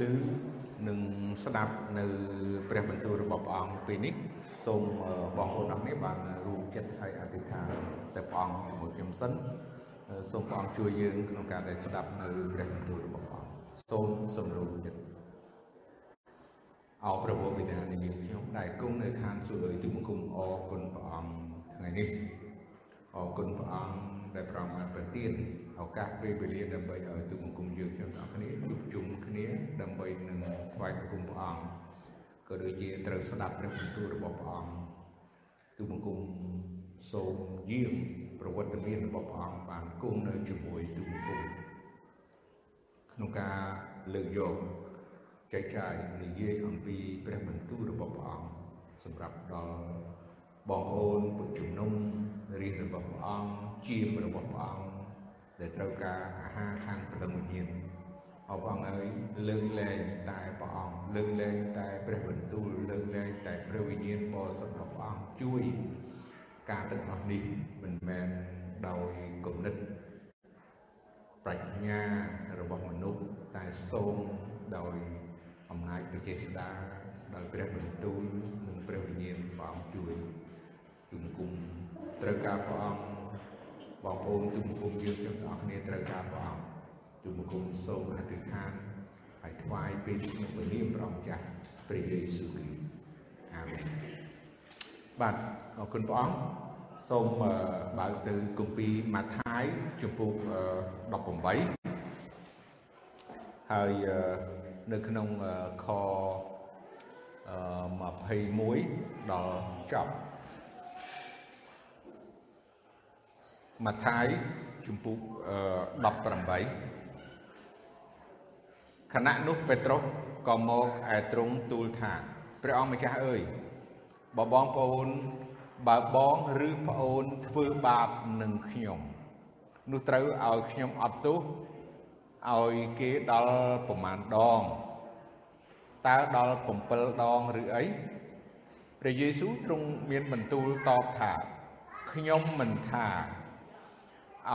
ឮនិងស្ដាប់នៅព្រះបន្ទូលរបស់ព្រះអង្គពេលនេះសូមបងប្អូនអរគ្នាបានរួមចិត្តហើយអធិដ្ឋានទៅព្រះអង្គជាមួយខ្ញុំសិនសូមព្រះអង្គជួយយើងក្នុងការដែលស្ដាប់នៅព្រះបន្ទូលរបស់ព្រះអង្គសូមសម្រុំចិត្តអោព្រះវរបិតានៃយើងខ្ញុំដែលគង់នៅឋានសួគ៌លើទីបង្គំអរគុណព្រះអង្គថ្ងៃនេះអរគុណព្រះអង្គដែលប្រងបានប្រទាន ឱកាសពេលវេលាដើម្បីឲ្យទូបង្គំយើងខ្ញុំទាំងគ្នាជួបជុំគ្នាដើម្បីនឹងថ្វាយបង្គំព្រះអង្គក៏ដូចជាត្រូវស្ដាប់ព្រះបន្ទូលរបស់ព្រះអង្គទូបង្គំសូមយាមប្រវត្តិមានរបស់ព្រះអង្គបានគង់នៅជាមួយទូបង្គំក្នុងការលើកយកចែកចាយនិយាយអំពីព្រះបន្ទូលរបស់ព្រះអង្គសម្រាប់ដល់បងប្អូនពុទ្ធជំនុំរាជរបស់ព្រះអង្គជាមរបស់ព្រះអង្គ ដែលត្រូវការអាហារខាងព្រលឹងវិញ្ញាណអបអង្គហើយលើកលែងតែព្រះអង្គលើកលែងតែព្រះបន្ទូលលើកលែងតែព្រះវិញ្ញាណបរិសុទ្ធរបស់ព្រះអង្គជួយការទាំងអស់នេះមិនមែនដោយគំនិតប្រាជ្ញារបស់មនុស្សតែសូមដោយអំណាចព្រះចេស្តាដោយព្រះបន្ទូលនិងព្រះវិញ្ញាណព្រះអង្គជួយគុំគុំត្រូវការព្រះអង្គ បងប្អូនទូមង្គមយើងទាំងអស់គ្នាត្រូវការព្រះអង្គទូមង្គមសូមអធិដ្ឋានហើយថ្វាយពេលខ្ញុំពលាព្រះអង្គចាស់ព្រះយេស៊ូវគ្រីស្ទអាមែនបាទអរគុណព្រះអង្គសូមបើកទៅគម្ពីរម៉ាថាយជំពូក18ហើយនៅក្នុងខ21ដល់ចប់ ម៉ាថាយជំពូក18ខណៈនោះពេត្រុសក៏មកឯទ្រង់ទូលថាព្រះអង្គម្ចាស់អើយបើបងប្អូនបើបងឬប្អូនធ្វើបាបនឹងខ្ញុំនោះត្រូវឲ្យខ្ញុំអត់ទោសឲ្យគេដល់ប្រមាណដងតើដល់7ដងឬអីព្រះយេស៊ូវទ្រង់មានបន្ទូលតបថាខ្ញុំមិនថា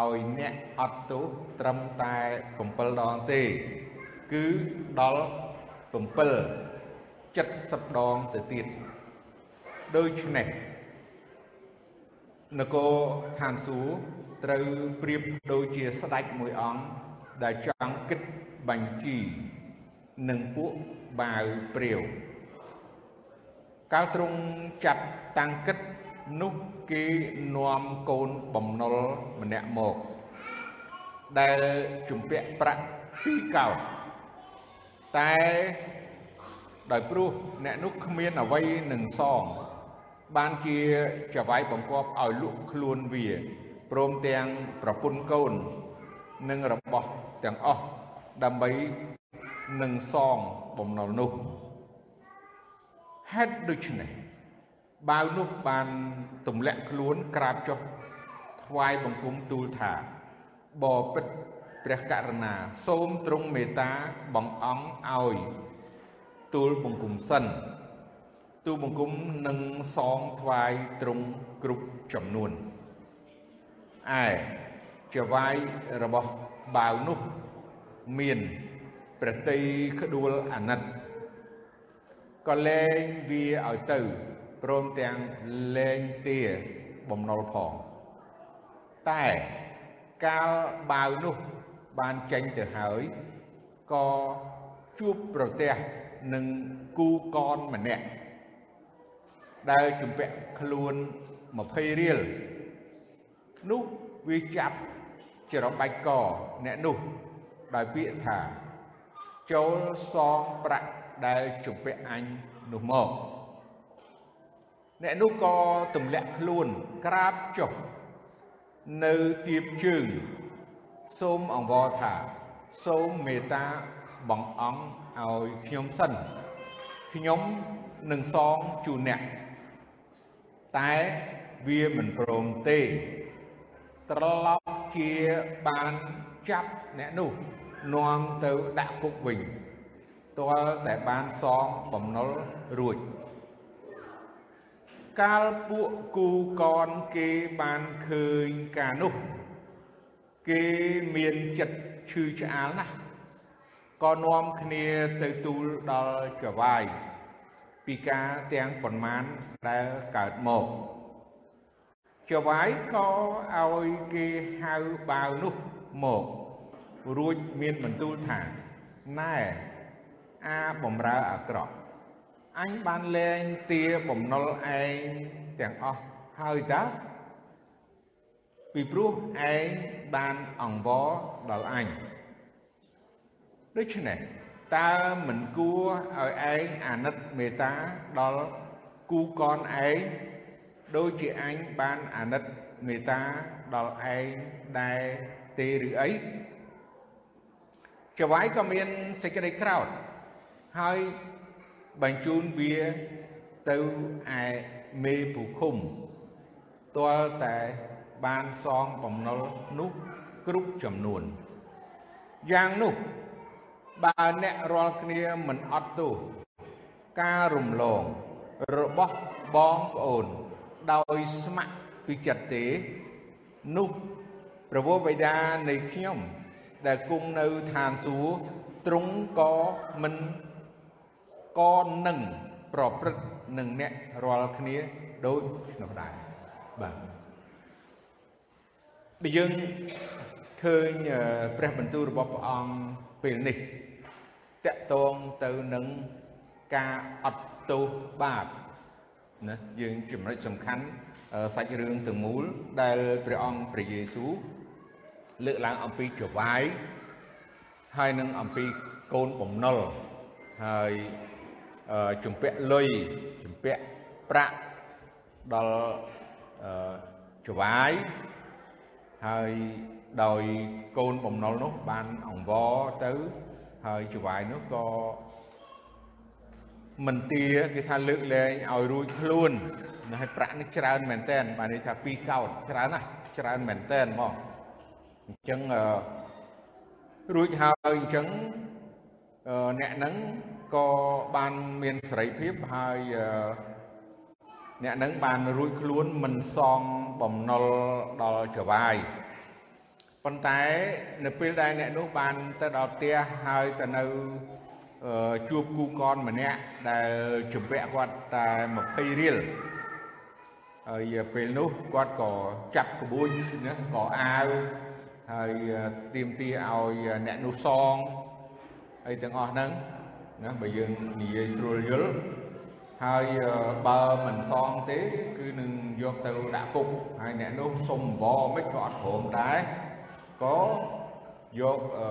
ឲ្យអ្នកអត់ទោសត្រឹមតែ7ដងទេ គឺដល់7 70ដងទៅទៀតដូច្នេះនគរឋានសួគ៌ត្រូវប្រៀបដូចជាស្ដេចមួយអង្គដែលចង់គិតបញ្ជីនឹងពួកបាវព្រាវកាលទ្រង់ចាត់តាំងគិតនោះ គេនាំកូនបំណុលម្នាក់មកដែលជំពាក់ប្រាក់ពីរកោតតែដោយព្រោះអ្នកនោះគ្មានអ្វីនឹងសង បានជាចវាយបង្គាប់ឲ្យលក់ខ្លួនវាព្រមទាំងប្រពន្ធកូន និងរបស់ទាំងអស់ដើម្បីនឹងសងបំណុលនោះហេតុដូច្នេះ បាវនោះបានទម្លាក់ខ្លួនក្រាបចុះថ្វាយបង្គំទូលថាបបិទ្ធព្រះករុណាសូមទ្រង់មេត្តាបងអង្គឲ្យទូលបង្គំសិនទូលបង្គំនឹងសងថ្វាយទ្រង់គ្រប់ចំនួនឯចវាយរបស់បាវនោះមានព្រះតីក្ដួលអាណិតក៏លែងវាឲ្យទៅ ព្រមទាំងលែងទាបំណុលផងតែកាលបាវនោះបានចេញទៅហើយក៏ជួបប្រទះនឹងគូកនម្នាក់ដែលជំពាក់ខ្លួន20រៀលនោះវាចាប់ច្របាច់កអ្នកនោះដោយពាក្យថាចូលសងប្រាក់ដែលជំពាក់អញនោះមក អ្នកនោះក៏ទម្លាក់ខ្លួនក្រាបចុះនៅទៀបជើង សូមអង្វរថា សូមមេត្តាបងអង្គឲ្យខ្ញុំសិនខ្ញុំនឹងសងជូនអ្នកតែវាមិនព្រមទេ ត្រឡប់ជាបានចាប់អ្នកនោះនាំទៅដាក់គុកវិញទាល់តែបានសងបំណុលរួច កាលពួកគូកនគេបានឃើញការនោះ គេមានចិត្តឈឺឆ្អាលណាស់ក៏នាំគ្នាទៅទូលដល់ចវាយពីការទាំងប៉ុន្មានដែលកើតមកចវាយក៏ឲ្យគេហៅបាវនោះមករួចមានបន្ទូលថាណែអាបំរើអាក្រក់ អញបានលែងទាបំណុលឯងទាំងអស់ហើយតើពីព្រោះឯងបានអង្វរដល់អញដូច្នេះតើមិនគួរឲ្យឯងអាណិតមេត្តាដល់គូកនឯងដូចជាអញបានអាណិតមេត្តាដល់ឯងដែរទេឬអីចវាយក៏មានសេចក្តីក្រោធហើយ បញ្ជូនវាទៅឯមេភូឃុំទាល់តែបានសងបំណុលនោះគ្រប់ចំនួនយ៉ាងនោះបើអ្នករាល់គ្នាមិនអត់ទោសការរំលងរបស់បងប្អូនដោយស្ម័គ្រពីចិត្តទេនោះព្រះវរបិតានៃខ្ញុំដែលគង់នៅឋានសួគ៌ទ្រង់ក៏មិន ក៏នឹងប្រព្រឹត្តនឹងអ្នករាល់គ្នាដូចនោះដែរបាទបើយើងឃើញព្រះបន្ទូលរបស់ព្រះអង្គពេលនេះតកតងទៅនឹងការអត់ទោសបាបណាយើងចំណុចសំខាន់សាច់រឿងទាំងមូលដែលព្រះអង្គព្រះយេស៊ូវលើកឡើងអំពីចវាយហើយនឹងអំពីកូនបំណុលហើយ ជំពាក់លុយជំពាក់ប្រាក់ដល់ចវាយហើយដោយកូនបំណុលនោះបានអង្វរទៅហើយចវាយនោះក៏មិនទាគេថាលើកលែងឲ្យរួចខ្លួនហើយប្រាក់នេះច្រើនមែនតែនបាទនេះថាពីរកោតច្រើនណាស់ច្រើនមែនតែនមកអញ្ចឹងរួចហើយអញ្ចឹងអ្នកហ្នឹងក៏បានមានសេរីភាពហើយអ្នកហ្នឹងបានរួចខ្លួនមិនសងបំណុលដល់ចវាយប៉ុន្តែនៅពេលដែលអ្នកនោះបានទៅដល់ផ្ទះហើយទៅនៅជួបគូកនម្នាក់ដែលជំពាក់គាត់តែ20រៀលហើយពេលនោះគាត់ក៏ចាប់ក្បួនណាក៏អាវហើយទៀមទាឲ្យអ្នកនោះសងអីទាំងអស់ហ្នឹង ណាបើយើងនិយាយស្រួលយល់ហើយបើមិនសងទេ គឺនឹងយកទៅដាក់គុកហើយអ្នកនោះសុំអង្វរមិនក៏អត់ព្រមដែរក៏យកអឺ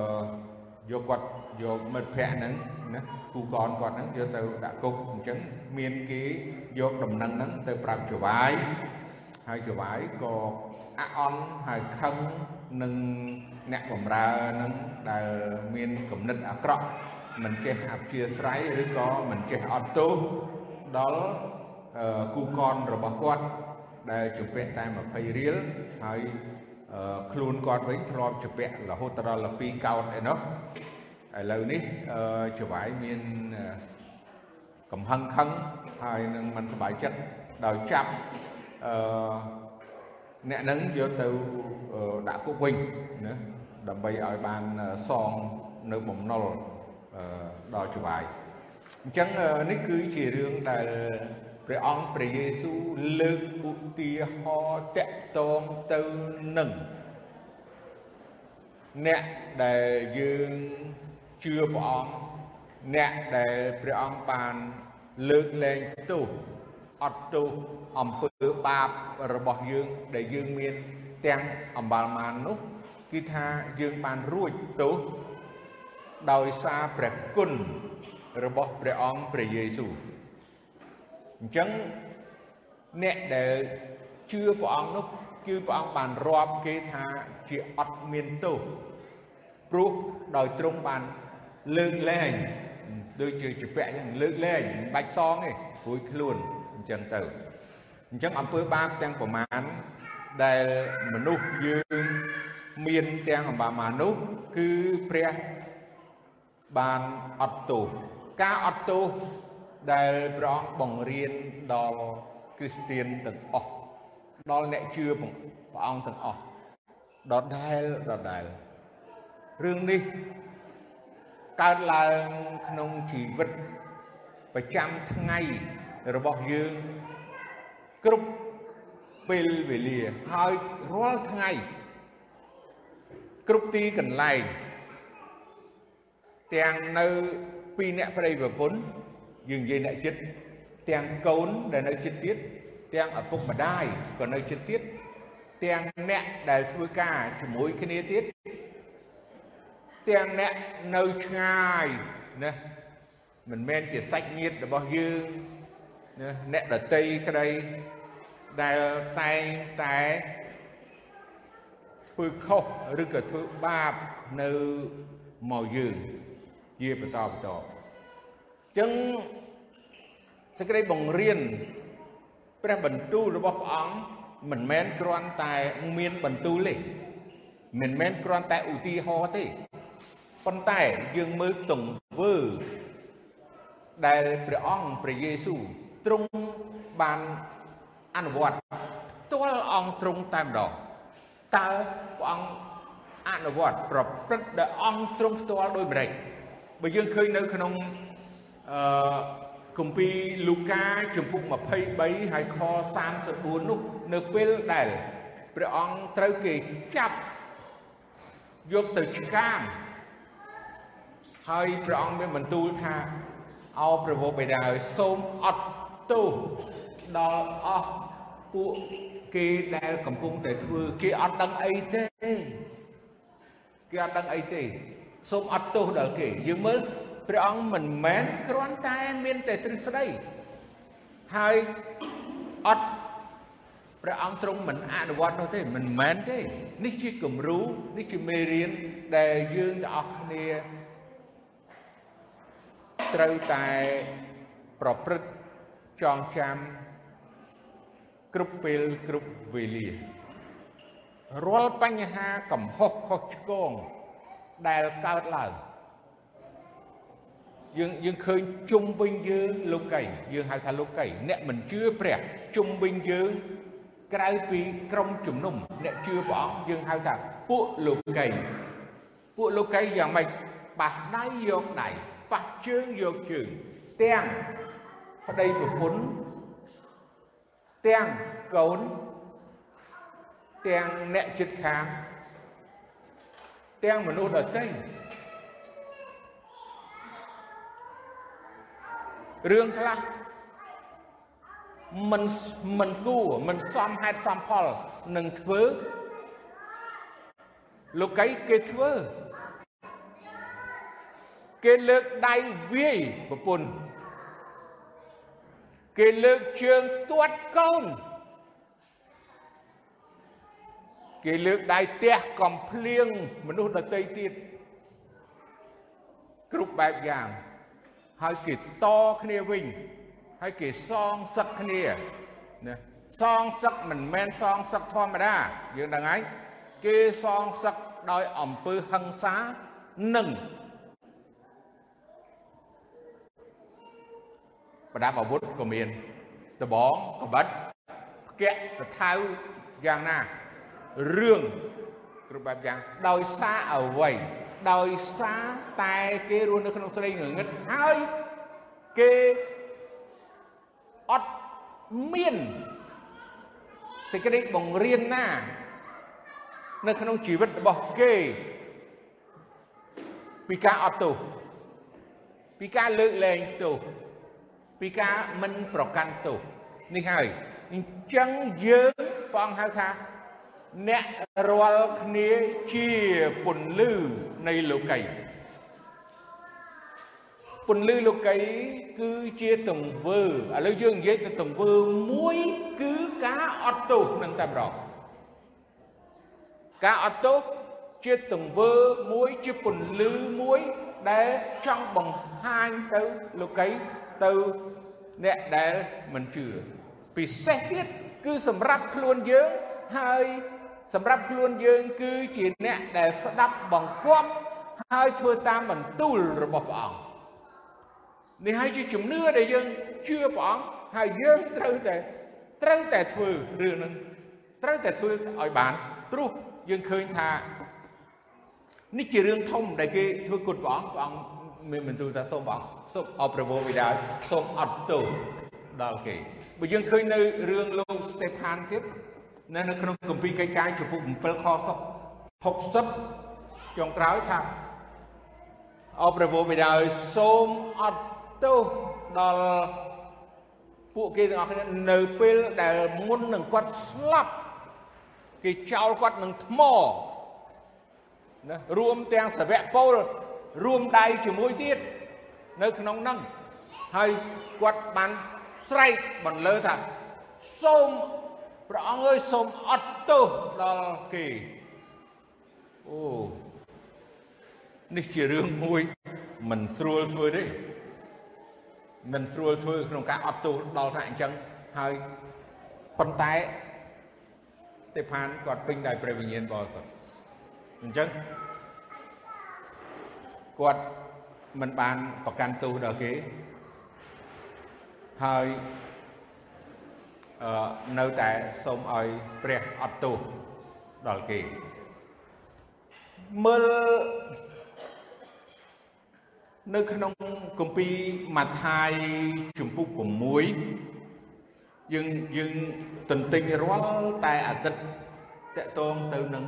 យកគាត់យកមិត្តភ័ក្ដិហ្នឹងណាគូកនគាត់ហ្នឹងយកទៅដាក់គុកអញ្ចឹងមានគេយកដំណឹងហ្នឹងទៅប្រាប់ចវាយហើយចវាយក៏អាក់អន់ហើយខឹងនឹងអ្នកបំរើនឹងដែលមានគំនិតអាក្រក់ មិនចេះអព្យាស្រ័យឬក៏មិនចេះអត់ទោសដល់គូកនរបស់គាត់ដែលជំពាក់តែ20រៀលហើយខ្លួនគាត់វិញធ្លាប់ជំពាក់រហូតដល់12កោតឯណោះឥឡូវនេះចវាយមានកំហឹងខឹងហើយនឹងមិនសប្បាយចិត្តដោយចាប់អឺអ្នកនឹងយកទៅដាក់គុកវិញណាដើម្បីឲ្យបានសងនៅបំណុល ដល់ចវាយអញ្ចឹងនេះគឺជារឿងដែលព្រះអង្គព្រះយេស៊ូវលើកឧទាហរណ៍តកតងទៅនឹងអ្នកដែលយើងជឿព្រះអង្គអ្នកដែលព្រះអង្គបានលើកលែងទោសអត់ទោសអំពើបាបរបស់យើងដែលយើងមានទាំងអំបាលមាននោះគឺថាយើងបានរួចទោស ដោយសារព្រះគុណរបស់ព្រះអង្គព្រះយេស៊ូវអញ្ចឹងអ្នកដែលជឿព្រះអង្គនោះគឺព្រះអង្គបានរាប់គេថាជាអត់មានទោសព្រោះដោយទ្រង់បានលើកលែងដូចជាជពាក់អញ្ចឹងលើកលែងមិនបាច់សងទេរួចខ្លួនអញ្ចឹងទៅអញ្ចឹងអំពើបាបទាំងប្រមាណដែលមនុស្សយើងមានទាំងអំបាមានោះគឺព្រះ បានអត់ទោសការអត់ទោសដែលព្រះអង្គបង្រៀនដល់គ្រីស្ទៀនទាំងអស់ដល់អ្នកជឿព្រះអង្គទាំងអស់ដដែលដដែលរឿងនេះកើតឡើងក្នុងជីវិតប្រចាំថ្ងៃរបស់យើងគ្រប់ពេលវេលាហើយរាល់ថ្ងៃគ្រប់ទីកន្លែង ទាំងនៅពីអ្នកប្តីប្រពន្ធយើងនិយាយអ្នកចិត្តទាំងកូនដែលនៅចិត្តទៀតទាំងឪពុកម្ដាយក៏នៅចិត្តទៀតទាំងអ្នកដែលធ្វើការជាមួយគ្នាទៀតទាំងអ្នកនៅឆ្ងាយណាមិនមែនជាសាច់ញាតិរបស់យើងណាអ្នកដតីក្តីដែលតែងតែធ្វើខុសឬក៏ធ្វើបាបនៅមកយើង ជាបន្តបន្តអញ្ចឹងសេចក្តីបង្រៀនព្រះបន្ទូលរបស់ព្រះអង្គមិនមែនគ្រាន់តែមានបន្ទូលទេមិនមែនគ្រាន់តែឧទាហរណ៍ទេប៉ុន្តែយើងមើលទង្វើដែលព្រះអង្គព្រះយេស៊ូវទ្រង់បានអនុវត្តផ្ទាល់អង្គទ្រង់តែម្ដងតើព្រះអង្គអនុវត្តប្រព្រឹត្តដោយអង្គទ្រង់ផ្ទាល់ដោយម្ដេច បើយើងឃើញនៅក្នុងអឺគម្ពីរលូកាជំពូក23ហើយខ34នោះនៅពេលដែលព្រះអង្គត្រូវគេចាប់យកទៅឆ្កាងហើយព្រះអង្គមានបន្ទូលថាអោព្រះវរបិតាឲ្យសូមអត់ទោសដល់អស់ពួកគេដែលកំពុងតែធ្វើគេអត់ដឹងអីទេគេអត់ដឹងអីទេ សូមអត់ទោសដល់គេយើងមើលព្រះអង្គមិនមែនគ្រាន់តែមានតែទ្រឹស្ដីហើយអត់ព្រះអង្គទ្រង់មិនអនុវត្តនោះទេមិនមែនទេនេះជាគំរូនេះជាមេរៀនដែលយើងទាំងអស់គ្នាត្រូវតែប្រព្រឹត្តចងចាំគ្រប់ពេលគ្រប់វេលារាល់បញ្ហាកំហុសខុសឆ្គង ដែលកើតឡើងយើងយើងឃើញជុំវិញយើងលោកីយើងហៅថាលោកីអ្នកមិនជឿព្រះជុំវិញយើងក្រៅពីក្រុមជំនុំអ្នកជឿព្រះអង្គយើងហៅថាពួកលោកីពួកលោកីយ៉ាងម៉េចប៉ះដៃយកដៃប៉ះជើងយកជើងទាំងប្តីប្រពន្ធទាំងកូនទាំងអ្នកចិត្តខាង ទាំងមនុស្សដទៃរឿងខ្លះមិនមិនគួរមិនសមហេតុសមផលនឹងធ្វើលោកីគេធ្វើគេលើកដៃវាយប្រពន្ធគេលើកជើងទាត់កូន គេលើកដៃទះកំភ្លៀងមនុស្សដទៃទៀតគ្រប់បែបយ៉ាងហើយគេតគ្នាវិញហើយគេសងសឹកគ្នាណាសងសឹកមិនមែនសងសឹកធម្មតាយើងដឹងហើយគេសងសឹកដោយអំពើហិង្សានិងប្រដាប់អាវុធក៏មានដបងកបិតផ្គាក់កថៅយ៉ាងណា រឿងគ្រប់បែបយ៉ាងដោយសារអ្វីដោយសារតែគេរស់នៅក្នុងស្រីងងឹតហើយគេអត់មានសេចក្តីបង្រៀនណា នៅក្នុងជីវិតរបស់គេ ពីការអត់ទោសពីការលើកលែងទោសពីការមិនប្រកាន់ទោសនេះហើយអញ្ចឹងយើងព្រះអង្គហៅថា អ្នករាល់គ្នាជាពន្លឺនៃលោកីពន្លឺលោកីគឺជាទង្វើឥឡូវយើងនិយាយទៅទង្វើមួយគឺការអត់ទោសនឹងតែម្ដងការអត់ទោសជាទង្វើមួយជាពន្លឺមួយដែលចង់បង្ហាញទៅលោកីទៅអ្នកដែលមិនជឿពិសេសទៀតគឺសម្រាប់ខ្លួនយើងហើយ សម្រាប់ខ្លួនយើងគឺជាអ្នកដែលស្ដាប់បង្គាប់ហើយធ្វើតាមបន្ទូលរបស់ព្រះអង្គនេះហើយជាជំនឿដែលយើងជឿព្រះអង្គហើយយើងត្រូវតែត្រូវតែធ្វើរឿងហ្នឹងត្រូវតែធ្វើឲ្យបានព្រោះយើងឃើញថានេះជារឿងធំដែលគេធ្វើគុតព្រះអង្គព្រះអង្គមានបន្ទូលថាសូមអត់សូមអបប្រវោវិដាសូមអត់ទោសដល់គេបើយើងឃើញនៅរឿងលោកស្តេផានទៀត នៅនៅក្នុងគម្ពីរកិច្ចការចំពោះ7ខ60ចុងក្រោយថាអបប្រវោវិដាសូមអត់ទោសដល់ពួកគេទាំងអស់គ្នានៅពេលដែលមុននឹងគាត់ស្លាប់គេចោលគាត់នឹងថ្មណារួមទាំងសាវកពលរួមដៃជាមួយទៀតនៅក្នុងហ្នឹងហើយគាត់បានស្រែកបន្លឺថាសូម ព្រះអង្គអើយសូមអត់ទោសដល់គេអូនេះជារឿងមួយមិនស្រួលធ្វើទេមិនស្រួលធ្វើក្នុងការអត់ទោសដល់ថាអញ្ចឹងហើយប៉ុន្តែស្តេផានគាត់ពេញដោយព្រះវិញ្ញាណបរិសុទ្ធអញ្ចឹងគាត់មិនបានប្រកាន់ទោសដល់គេហើយអឺ នៅតែសូមឲ្យព្រះអត់ទោសដល់គេមើលនៅក្នុងគម្ពីរម៉ាថាយជំពូក6យើងយើងទន្ទិញរាល់តែអាទិត្យតកតងទៅនឹង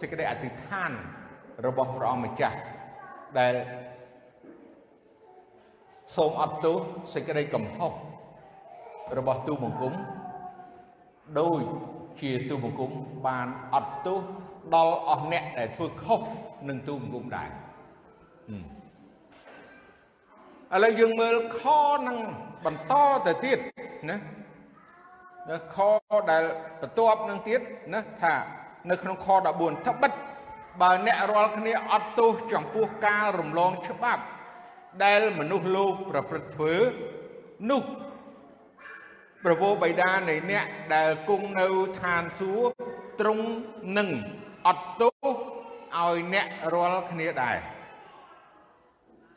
សេចក្តីអធិដ្ឋានរបស់ព្រះអង្គម្ចាស់ដែលសូមអត់ទោសសេចក្តីកំហុសរបស់ទូបង្គំ ដោយជាទូបង្គំបានអត់ទោសដល់អស់អ្នកដែលធ្វើខុសនឹងទូបង្គំដែរឥឡូវយើងមើលខនឹងបន្តទៅទៀតណានៅខដែលបន្ទាប់នឹងទៀតណាថានៅក្នុងខ14ថាបិទបើអ្នករាល់គ្នាអត់ទោសចំពោះការរំលងច្បាប់ ដែលមនុស្សលោកប្រព្រឹត្តធ្វើនោះ ប្រពោបៃតានៃអ្នកដែលគង់នៅឋានសួគ៌ទ្រង់នឹងអត់ទោសឲ្យអ្នករាល់គ្នាដែរ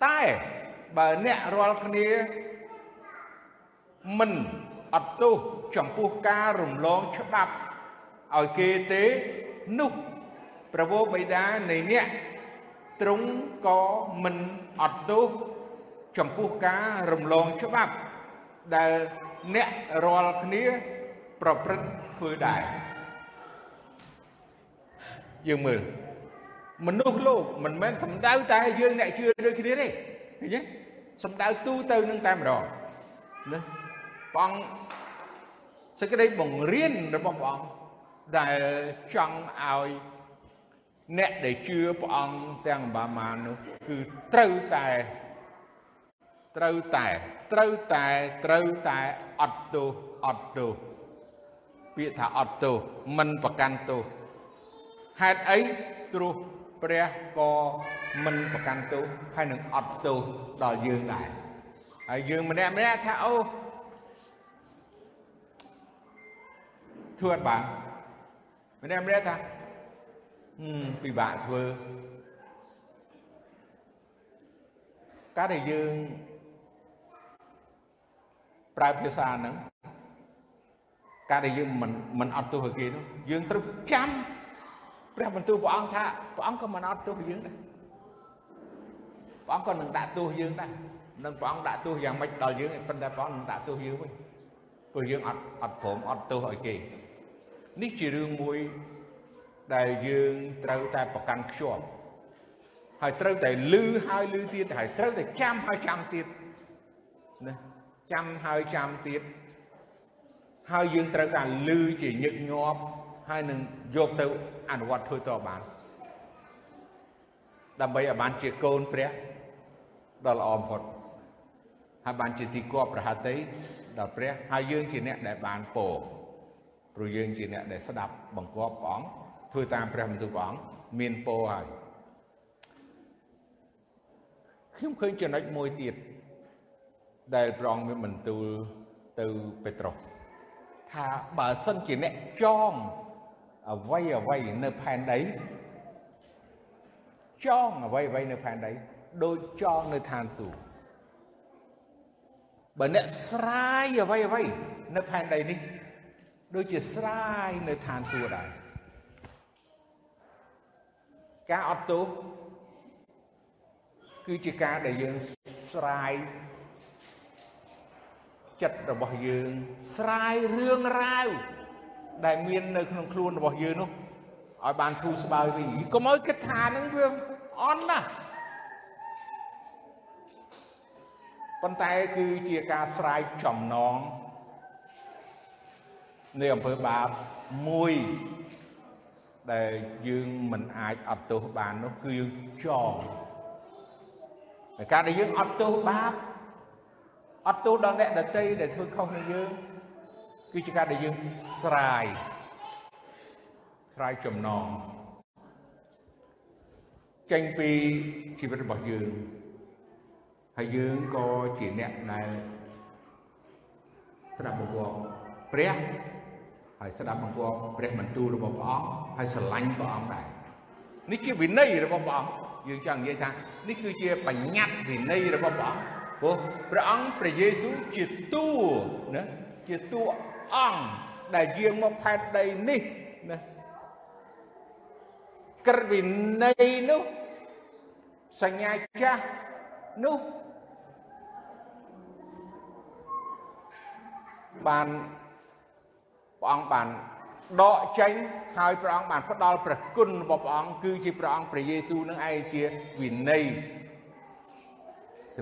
តែបើអ្នករាល់គ្នាមិនអត់ទោសចំពោះការរំលងច្បាប់ឲ្យគេទេនោះប្រវោបិតានៃអ្នកទ្រង់ក៏មិនអត់ទោសចំពោះការរំលងច្បាប់ដែល អ្នករាល់គ្នា ប្រព្រឹត្តធ្វើដែរយើងមើលមនុស្សលោកមិនមែនសំដៅតែយើងអ្នកជឿដូចគ្នាទេឃើញទេសំដៅទូទៅនឹងតែម្ដងណាព្រះអង្គសេចក្តីបង្រៀនរបស់ព្រះអង្គដែលចង់ឲ្យអ្នកដែលជឿព្រះអង្គទាំងបាមានោះគឺត្រូវតែត្រូវតែត្រូវតែត្រូវតែ អត់ទោសអត់ទោសពាក្យថាអត់ទោសមិនប្រកាន់ទោសហេតុអីព្រោះព្រះក៏មិនប្រកាន់ទោសហើយនឹងអត់ទោសដល់យើងដែរហើយយើងម្នាក់ម្នាក់ថាអូធ្វើអត់បានម្នាក់ម្នាក់ថាពិបាកធ្វើការដែលយើង ប្រើភាសាហ្នឹងការដែលយើងមិនមិនអត់ទោសឲ្យគេនោះយើងត្រូវចាំព្រះបន្ទូលព្រះអង្គថាព្រះអង្គក៏មិនអត់ទោសយើងដែរព្រះអង្គក៏នឹងដាក់ទោសយើងដែរនឹងព្រះអង្គដាក់ទោសយ៉ាងម៉េចដល់យើងប៉ុន្តែព្រះអង្គនឹងដាក់ទោសយើងវិញព្រោះយើងអត់អត់ព្រមអត់ទោសឲ្យគេនេះជារឿងមួយដែលយើងត្រូវតែប្រកាន់ខ្ជាប់ហើយត្រូវតែលឺហើយលឺទៀតហើយត្រូវតែចាំហើយចាំទៀតណា ចាំហើយចាំទៀតហើយយើងត្រូវការលឺជាញឹកញាប់ហើយនឹងយកទៅអនុវត្តធ្វើតបាន ដើម្បីឲ្យបានជាកូនព្រះដ៏ល្អបំផុតហើយបានជាទីគប់ប្រហតីដល់ព្រះហើយយើងជាអ្នកដែលបានពោព្រោះយើងជាអ្នកដែលស្ដាប់បង្គាប់ព្រះអង្គធ្វើតាមព្រះបន្ទូលព្រះអង្គមានពោហើយខ្ញុំឃើញចំណុចមួយទៀត ដែលព្រះអង្គមានបន្ទូលទៅពេត្រុសថាបើសិនជាអ្នកចងអ្វីអ្វីនៅផែនដីចងអ្វីអ្វីនៅផែនដីដូចចងនៅឋានសួគ៌បើអ្នកស្រាយអ្វីអ្វីនៅផែនដីនេះដូចជាស្រាយនៅឋានសួគ៌ដែរការអត់ទោសគឺគឺជាការដែលយើងស្រាយ ចិត្តរបស់យើងស្រាយរឿងរ៉ាវដែលមាននៅក្នុងខ្លួនរបស់យើងនោះឲ្យបានធូរស្បើយវិញកុំឲ្យគិតថានឹងវាអន់ណាស់ប៉ុន្តែគឺជាការស្រាយចំណងនៃអំពើបាបមួយដែលយើងមិនអាចអត់ទោសបាននោះគឺយើងចងតែការដែលយើងអត់ទោសបាប អត់ទោសដល់អ្នកដទៃដែលធ្វើខុសនឹងយើងគឺជាការដែលយើងស្រាយស្រាយចំណងចេញពីជីវិតរបស់យើងហើយយើងក៏ជាអ្នកដែលស្ដាប់បង្គាប់ព្រះហើយស្ដាប់បង្គាប់ព្រះបន្ទូលរបស់ព្រះអង្គហើយស្រឡាញ់ព្រះអង្គដែរនេះជាវិន័យរបស់ព្រះអង្គយើងចង់និយាយថានេះគឺជាបញ្ញត្តិវិន័យរបស់ព្រះអង្គ ព្រោះព្រះអង្គព្រះយេស៊ូវជាតួណាជាតួអង្គដែលយាងមកផែនដីនេះណាក្រឹតវិន័យនោះសញ្ញាចាស់នោះបានព្រះអង្គបានដកចេញហើយព្រះអង្គបានផ្ដល់ព្រះគុណរបស់ព្រះអង្គគឺជាព្រះអង្គព្រះយេស៊ូវនឹងឯងជាវិន័យ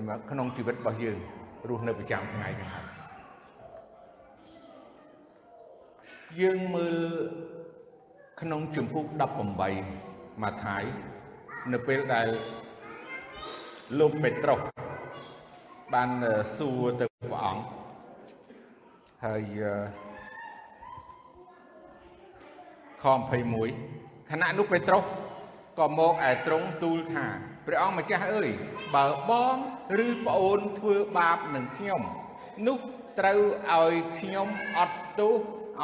សម្រាប់ក្នុងជីវិតរបស់យើងរស់នៅប្រចាំថ្ងៃនេះហើយយើងមើលក្នុងជំពូក18ម៉ាថាយនៅពេលដែលលោកពេត្រុសបានសួរទៅព្រះអង្គហើយខ21ខណៈនោះពេត្រុសក៏មកឯទ្រង់ទូលថា ព្រះអង្គម្ចាស់អើយបើបងឬប្អូនធ្វើបាបនឹងខ្ញុំនោះត្រូវឲ្យខ្ញុំអត់ទោស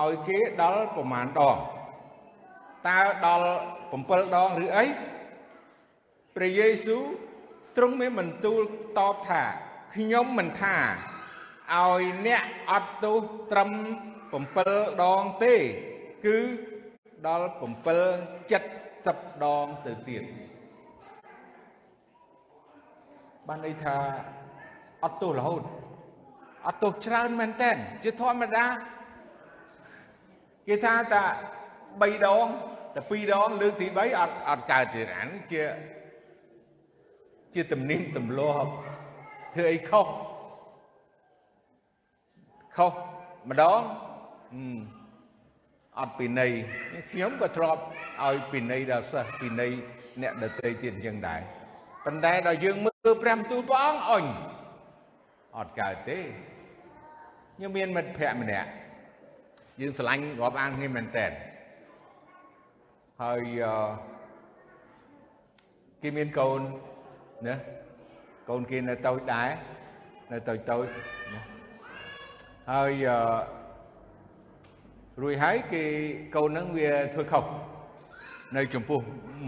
ឲ្យគេដល់ប្រមាណដងតើដល់7ដងឬអីព្រះយេស៊ូវទ្រង់មានបន្ទូលតបថាខ្ញុំមិនថាឲ្យអ្នកអត់ទោសត្រឹម7ដងទេ គឺដល់7 70ដងទៅទៀត បានន័យថាអត់ទោសរហូតអត់ទោសច្រើនមែនតើជាធម្មតាគេថាតា3ដងតែ2ដងលើកទី3អត់អត់កើតទេអានជាជាទំនៀមទម្លាប់ធ្វើអីខុសខុសម្ដងអត់ពិន័យខ្ញុំក៏ធ្លាប់ឲ្យពិន័យដល់សិស្សពិន័យអ្នកដទៃទៀតអញ្ចឹងដែរប៉ុន្តែដល់យើងមើល ព្រះបន្ទូលព្រះអង្គអញអត់កើតទេខ្ញុំមានមិត្តភ័ក្ដិម្នាក់យើងស្រឡាញ់រាប់អានគ្នាមែនតើហើយគេមានកូនណាកូនគេនៅតូចដែរនៅតូចតូចណាហើយរួចហើយគេកូនហ្នឹងវាធ្វើខុសនៅចំពោះ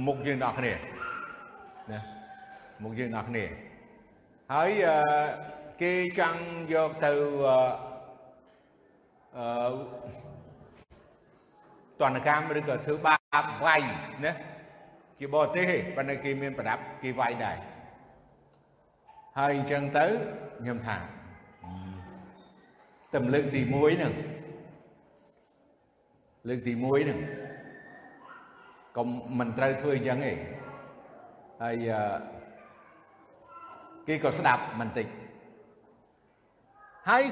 មុខយើងដល់គ្នាណា មុខយើងដល់គ្នាហើយគេចង់យកទៅអឺតនកម្មឬក៏ធ្វើបាបវាយណាជាបរទេសទេប៉ុន្តែគេមានប្រដាប់គេវាយដែរហើយអញ្ចឹងទៅខ្ញុំថាតែលើកទី1ហ្នឹងលើកទី1ហ្នឹងកុំមិនត្រូវធ្វើអញ្ចឹងទេហើយ គេក៏ស្ដាប់បន្តិចហើយ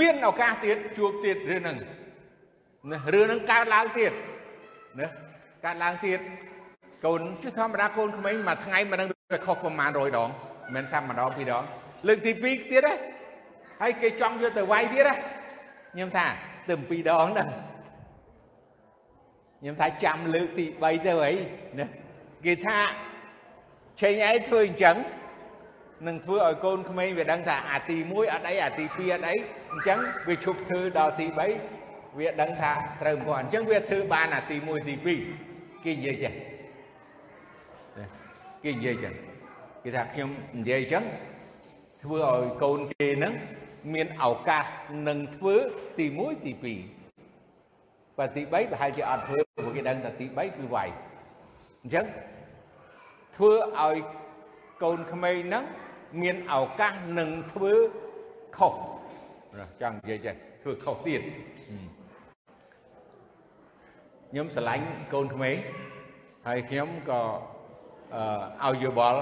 មានឱកាសទៀតជួបទៀតរឿងហ្នឹងណារឿងហ្នឹងកើតឡើងទៀតណាកើតឡើងទៀតកូនជាធម្មតាកូនក្មេងមួយថ្ងៃមិនដឹងវាខុសប្រហែល100ដងមិនថាម្ដងពីរដងលើកទី2ទៀតណាហើយគេចង់យកទៅវាយទៀតណាខ្ញុំថាទៅ2ដងហ្នឹងខ្ញុំថាចាំលើកទី3ទៅអីណាគេថាឆេងឯងធ្វើអញ្ចឹង នឹងធ្វើឲ្យកូនក្មេងវាដឹងថាអាទី1អត់អីអាទី2អត់អីអញ្ចឹងវាឈប់ធ្វើដល់ទី3វាដឹងថាត្រូវមកអញ្ចឹងវាធ្វើបានអាទី1ទី2គេនិយាយចេះគេនិយាយចឹងគេថាខ្ញុំនិយាយចឹងធ្វើឲ្យកូនគេហ្នឹងមានឱកាសនឹងធ្វើទី1ទី2បើទី3ប្រហែលជាអត់ធ្វើព្រោះគេដឹងថាទី3គឺវាយអញ្ចឹងធ្វើឲ្យកកូនក្មេងហ្នឹង មានឱកាសនឹងធ្វើខុសចង់និយាយចេះធ្វើខុសទៀតខ្ញុំស្រឡាញ់កូនក្មេងហើយខ្ញុំក៏អឺឲ្យយោបល់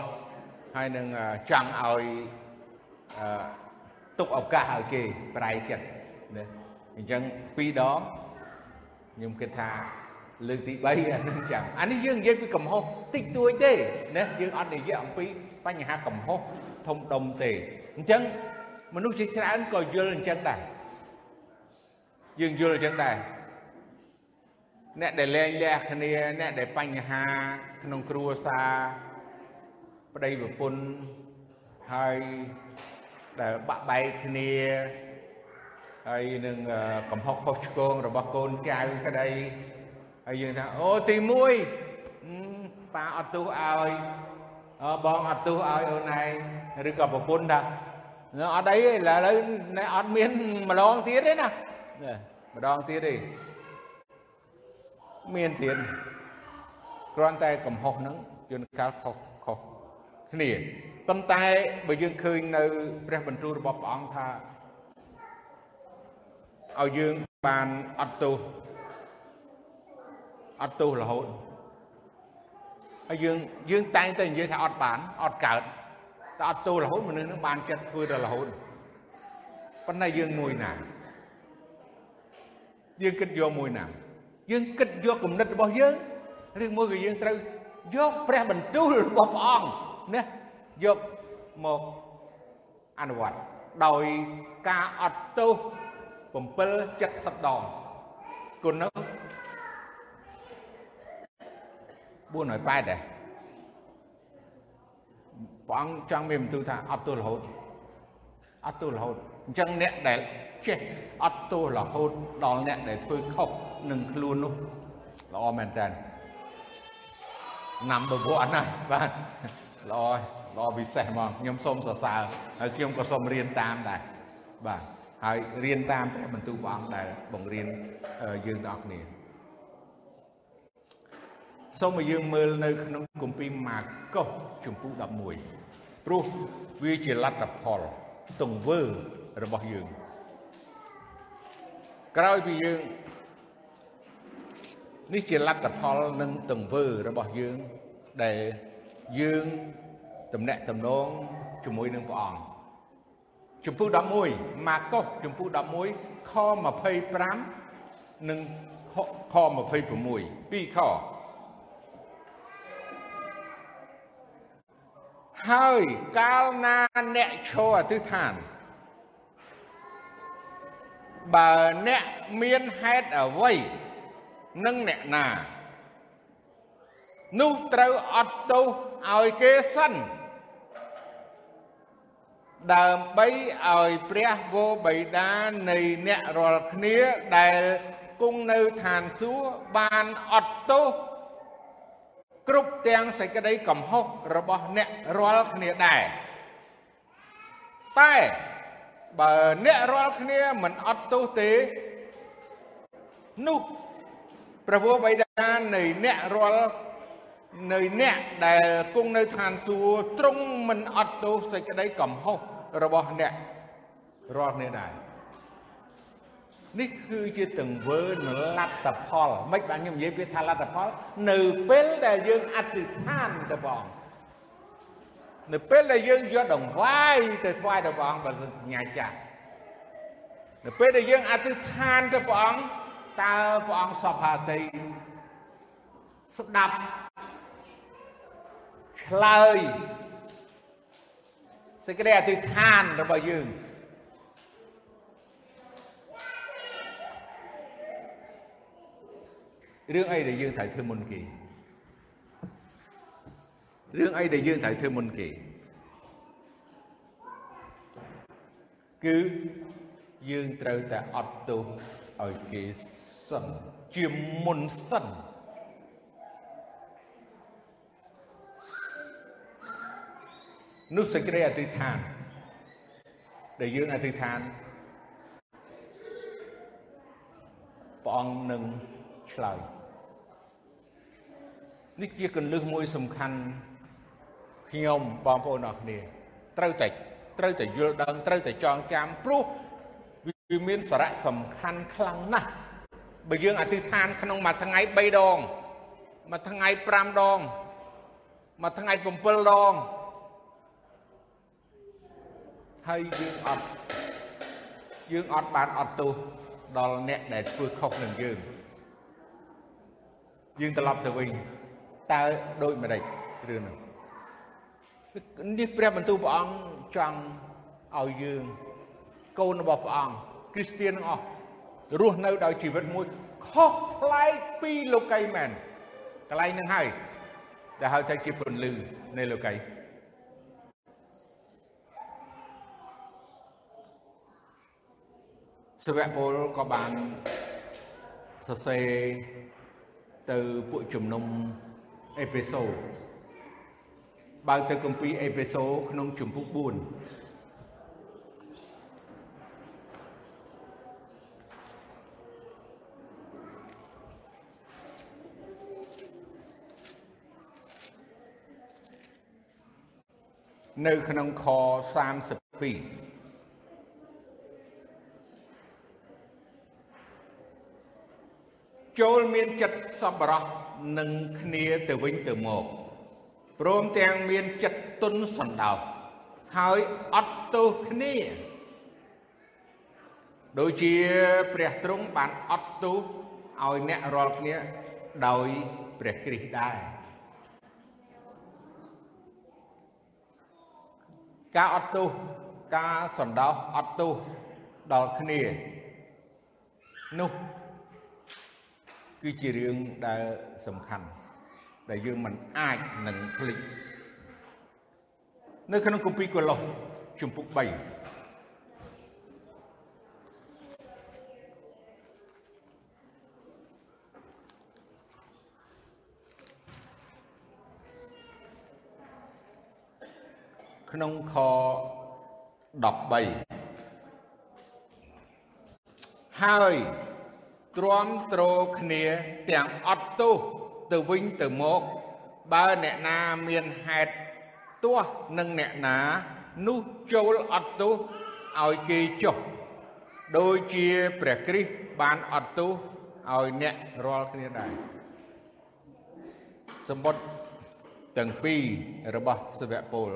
ហើយនឹងចង់ឲ្យអឺទុកឱកាសឲ្យគេប្រែចិត្តណាអញ្ចឹងពីរដងខ្ញុំគិតថាលើកទី3អានឹងចាំអានេះយើងនិយាយពីកំហុសតិចតួចទេណាយើងអត់និយាយអំពីបញ្ហាកំហុស ធំដុំទេអញ្ចឹងមនុស្សជាច្រើនក៏យល់អញ្ចឹងដែរយើងយល់អញ្ចឹងដែរអ្នកដែលលែងលះគ្នាអ្នកដែលបញ្ហាក្នុងគ្រួសារប្តីប្រពន្ធហើយដែលបាក់បែកគ្នាហើយនឹងកំហុសខុសឆ្គងរបស់កូនចៅក្តីហើយយើងថាអូទី1ប៉ាអត់ទោសឲ្យបងអត់ទោសឲ្យអូនឯង ឬក៏ប្រពន្ធថាអត់អីទេឥឡូវណែអត់មានម្ដងទៀតទេណាម្ដងទៀតទេមានទៀតគ្រាន់តែកំហុសហ្នឹងជួនកាលខុសខុសគ្នាប៉ុន្តែបើយើងឃើញនៅព្រះបន្ទូលរបស់ព្រះអង្គថាឲ្យយើងបានអត់ទោសអត់ទោសរហូតហើយយើងយើងតែងតែនិយាយថាអត់បានអត់កើត តែអត់ទោសរហូតមនុស្សនឹងបានចិត្តធ្វើដល់រហូតប៉ុន្តែយើងមួយណាយើងគិតយកមួយណាយើងគិតយកគំនិតរបស់យើងឬមួយក៏យើងត្រូវយកព្រះបន្ទូលរបស់ព្រះអង្គណាយកមកអនុវត្តដោយការអត់ទោស770ដងគុណនោះ480ដែរ ព្រះអង្គចង់មានបន្ទូលថាអត់ទោសរហូតអត់ទោសរហូតអញ្ចឹងអ្នកដែលចេះអត់ទោសរហូតដល់អ្នកដែលធ្វើខុសនឹងខ្លួននោះល្អមែនតើ number 1ណាបាទល្អល្អពិសេសហ្មងខ្ញុំសូមសរសើរហើយខ្ញុំក៏សូមរៀនតាមដែរបាទហើយរៀនតាមព្រះបន្ទូលព្រះអង្គដែលបង្រៀនយើងទាំងអស់គ្នាសូមឲ្យយើងមើលនៅក្នុងគម្ពីរម៉ាកុសជំពូក11 ព្រោះវាជាលទ្ធផលទង្វើរបស់យើង ក្រោយពីយើងនេះជាលទ្ធផលនិងទង្វើរបស់យើងដែលយើងតំណាក់តំណងជាមួយនឹងព្រះអង្គជំពូក11ម៉ាកុសជំពូក11ខ25និងខ26ពីរខ ហើយកាលណាអ្នកឈរអធិដ្ឋាន បើអ្នកមានហេតុអ្វីនឹងអ្នកណា នោះត្រូវអត់ទោសឲ្យគេសិនដើម្បីឲ្យព្រះវរបិតានៃអ្នករាល់គ្នាដែលគង់នៅឋានសួគ៌បានអត់ទោស គ្រប់ទាំងសេចក្តីកំហុសរបស់អ្នករាល់គ្នាដែរតែបើអ្នករាល់គ្នាមិនអត់ទោសទេនោះព្រះវរបិតានៃអ្នករាល់នៅអ្នកដែលគង់នៅឋានសួគ៌ទ្រង់មិនអត់ទោសសេចក្តីកំហុសរបស់អ្នករាល់គ្នាដែរ នេះគឺជាទង្វើនៃលទ្ធផលមិនបានខ្ញុំនិយាយពីថាលទ្ធផល នៅពេលដែលយើងអធិដ្ឋានទៅព្រះអង្គនៅពេលដែលយើងយកដង្វាយទៅថ្វាយទៅព្រះអង្គបើសិនសញ្ញាចាស់នៅពេលដែលយើងអធិដ្ឋានទៅព្រះអង្គតើព្រះអង្គសពហាតីស្ដាប់ឆ្លើយសេចក្តីអធិដ្ឋានរបស់យើង រឿងអីដែលយើងត្រូវធ្វើមុនគេរឿងអីដែលយើងត្រូវធ្វើមុនគេគឺយើងត្រូវតែអត់ទោសឲ្យគេសិនជាមុនសិននោះសេចក្តីអធិដ្ឋាន ដែលយើងអធិដ្ឋានព្រះអង្គនឹងឆ្លើយ នេះជាកលឹះមួយសំខាន់ខ្ញុំបងប្អូនអរគ្នាត្រូវតែត្រូវតែយល់ដឹងត្រូវតែចងចាំព្រោះវាមានសារៈសំខាន់ខ្លាំងណាស់បើយើងអធិដ្ឋានក្នុងមួយថ្ងៃ3ដងមួយថ្ងៃ5ដងមួយថ្ងៃ7ដងហើយយើងអត់យើងអត់បានអត់ទោសដល់អ្នកដែលធ្វើខុសនឹងយើងយើងត្រឡប់ទៅវិញ តើដូចម្ដេចរឿងនោះនេះព្រះបន្ទូលព្រះអង្គចង់ឲ្យយើងកូនរបស់ព្រះអង្គគ្រីស្ទានទាំងអស់រស់នៅដោយជីវិតមួយខុសប្លែកពីលោកីមែនកន្លែងហ្នឹងហើយដែលហៅថាជាពន្លឺនៃលោកីសាវកពលក៏បានសរសេរទៅពួកជំនុំ អេពេសូបើទៅគម្ពីរអេពេសូក្នុងជំពូក4នៅក្នុងខ32ចូលមានចិត្តសប្បុរស នឹងគ្នាទៅវិញទៅមកព្រមទាំងមានចិត្តទុនសន្តោសហើយអត់ទោសគ្នាដូចជាព្រះទ្រង់បានអត់ទោសឲ្យអ្នករាល់គ្នាដោយព្រះគ្រីស្ទដែរការអត់ទោសការសន្តោសអត់ទោសដល់គ្នានោះ គឺជារឿងដែលសំខាន់ដែលយើងមិនអាចនឹងភ្លេចនៅក្នុងគម្ពីរកូឡូសជំពូក3ក្នុងខ13ហើយ ទ្រាំទ្រគ្នាទាំងអត់ទោសទៅវិញទៅមកបើអ្នកណាមានហេតុទាស់នឹងអ្នកណានោះចូលអត់ទោសឲ្យគេចុះដូចជាព្រះគ្រីស្ទបានអត់ទោសឲ្យអ្នករាល់គ្នាដែរសម្បត្តិទាំងពីររបស់សាវកពល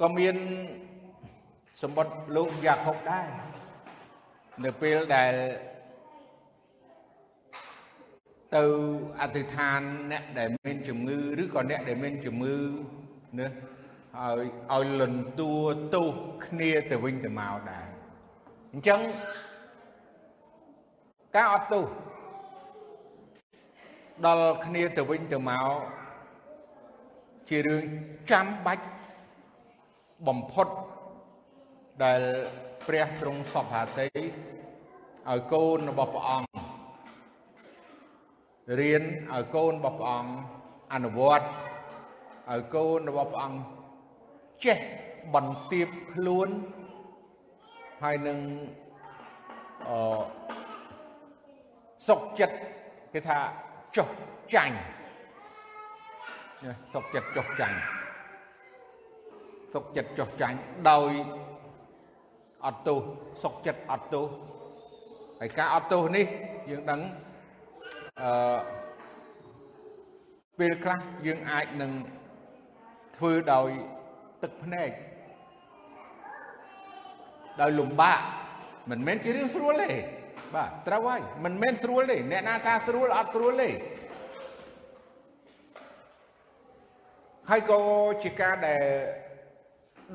ក៏មានសម្បត្តិលោកយ៉ាកុបដែរ នៅពេលដែលទៅអធិដ្ឋានអ្នកដែលមានជំងឺឬក៏អ្នកដែលមានជំងឺណាហើយឲ្យលន់តួទោសគ្នាទៅវិញទៅមកដែរអញ្ចឹងការអត់ទោសដល់គ្នាទៅវិញទៅមកជារឿងចាំបាច់បំផុតដែលព្រះទ្រង់សពហាតី ឲ្យកូនរបស់ព្រះអង្គរៀនឲ្យកូនរបស់ព្រះអង្គអនុវត្តឲ្យកូនរបស់ព្រះអង្គចេះបន្ទាបខ្លួនហើយនឹងអសុខចិត្តគេថាចុះចាញ់សុខចិត្តចុះចាញ់សុខចិត្តចុះចាញ់ដោយអត់ទោសសុខចិត្តអត់ទោស ហើយការអត់ទោសនេះយើងដឹងអឺពេលខ្លះយើងអាចនឹងធ្វើដោយទឹកភ្នែកដោយលំបាកមិនមែនជារឿងស្រួលទេបាទត្រូវហើយមិនមែនស្រួលទេអ្នកណាថាស្រួលអត់ស្រួលទេហើយក៏ជាការដែល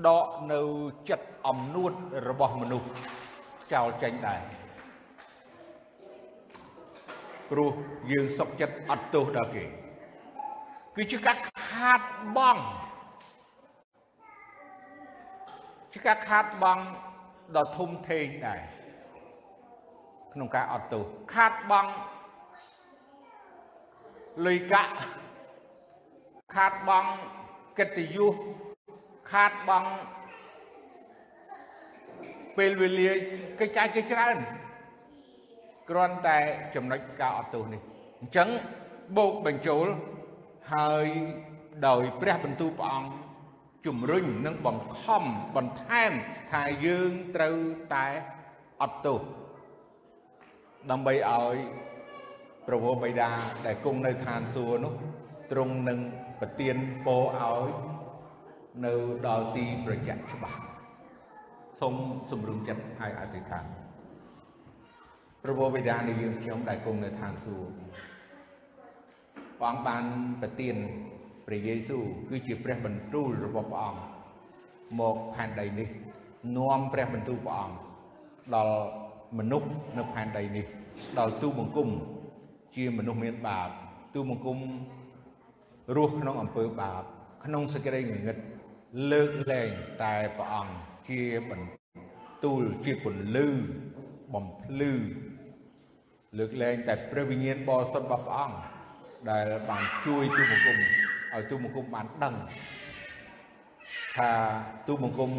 ដកនៅចិត្តអំនួតរបស់មនុស្សចោលចេញដែរ ព្រោះយើងសុកចិត្តអត់ទោសដល់គេគឺជាការខាតបង់ជាការខាតបង់ដ៏ធំធេងដែរក្នុងការអត់ទោសខាតបង់លុយកាក់ខាតបង់កិត្តិយសខាតបង់ពេលវេលាកិច្ចការជាច្រើន គ្រាន់តែចំណុចការអត់ទោសនេះអញ្ចឹងបូកបញ្ចូលហើយដោយព្រះបន្ទូលព្រះអង្គជំរុញនិងបង្ខំបន្ថែមថាយើងត្រូវតែអត់ទោសដើម្បីឲ្យព្រះវរបិតាដែលគង់នៅឋានសួគ៌នោះទ្រង់នឹងប្រទានពរឲ្យនៅដល់ទីប្រជ័ក្សច្បាស់សូមសម្រុំចិត្តហើយអធិដ្ឋានព្រះវរបិតានៃយើងខ្ញុំដែលគង់នៅឋានសួគ៌ព្រះអង្គបានប្រទានព្រះយេស៊ូវគឺជាព្រះបន្ទូលរបស់ព្រះអង្គមកផែនដីនេះនាំព្រះបន្ទូលព្រះអង្គដល់មនុស្សនៅផែនដីនេះដល់ទូបង្គំជាមនុស្សមានបាបទូបង្គំរស់ក្នុងអំពើបាប ក្នុងសេចក្តីងងឹតលើកលែងតែព្រះអង្គជាបន្ទូលជាពន្លឺបំភ្លឺ លើកលែងតែព្រះវិញ្ញាណបរិសុទ្ធរបស់ព្រះអង្គដែលបានជួយទូបង្គំឲ្យទូបង្គំបានដឹងថាទូបង្គំ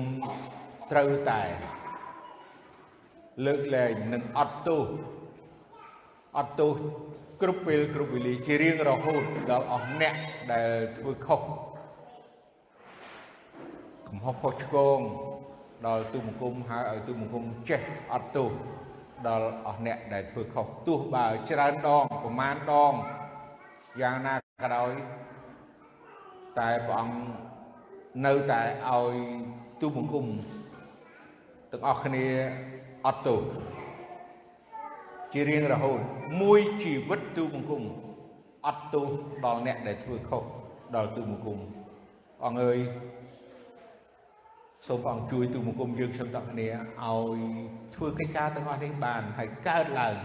ត្រូវតែលើកលែងនិងអត់ទោសអត់ទោសគ្រប់ពេលគ្រប់វេលាជារៀងរហូតដល់អស់អ្នកដែលធ្វើខុសកំហុសខុសឆ្គងដល់ទូបង្គំហើយឲ្យទូបង្គំចេះអត់ទោស ដល់អស់អ្នកដែលធ្វើខុសទោះបើច្រើនដងប្រមាណដងយ៉ាងណាក៏ដោយតែព្រះអង្គនៅតែឲ្យទូបង្គំទាំងអស់គ្នាអត់ទោសជារៀងរហូតមួយជីវិតទូបង្គំអត់ទោសដល់អ្នកដែលធ្វើខុសដល់ទូបង្គំអង្គអើយ សូមព្រះអង្គជួយទូបង្គំយើងខ្ញុំទាំងគ្នាឲ្យធ្វើកិច្ចការទាំងអស់នេះបានហើយកើតឡើង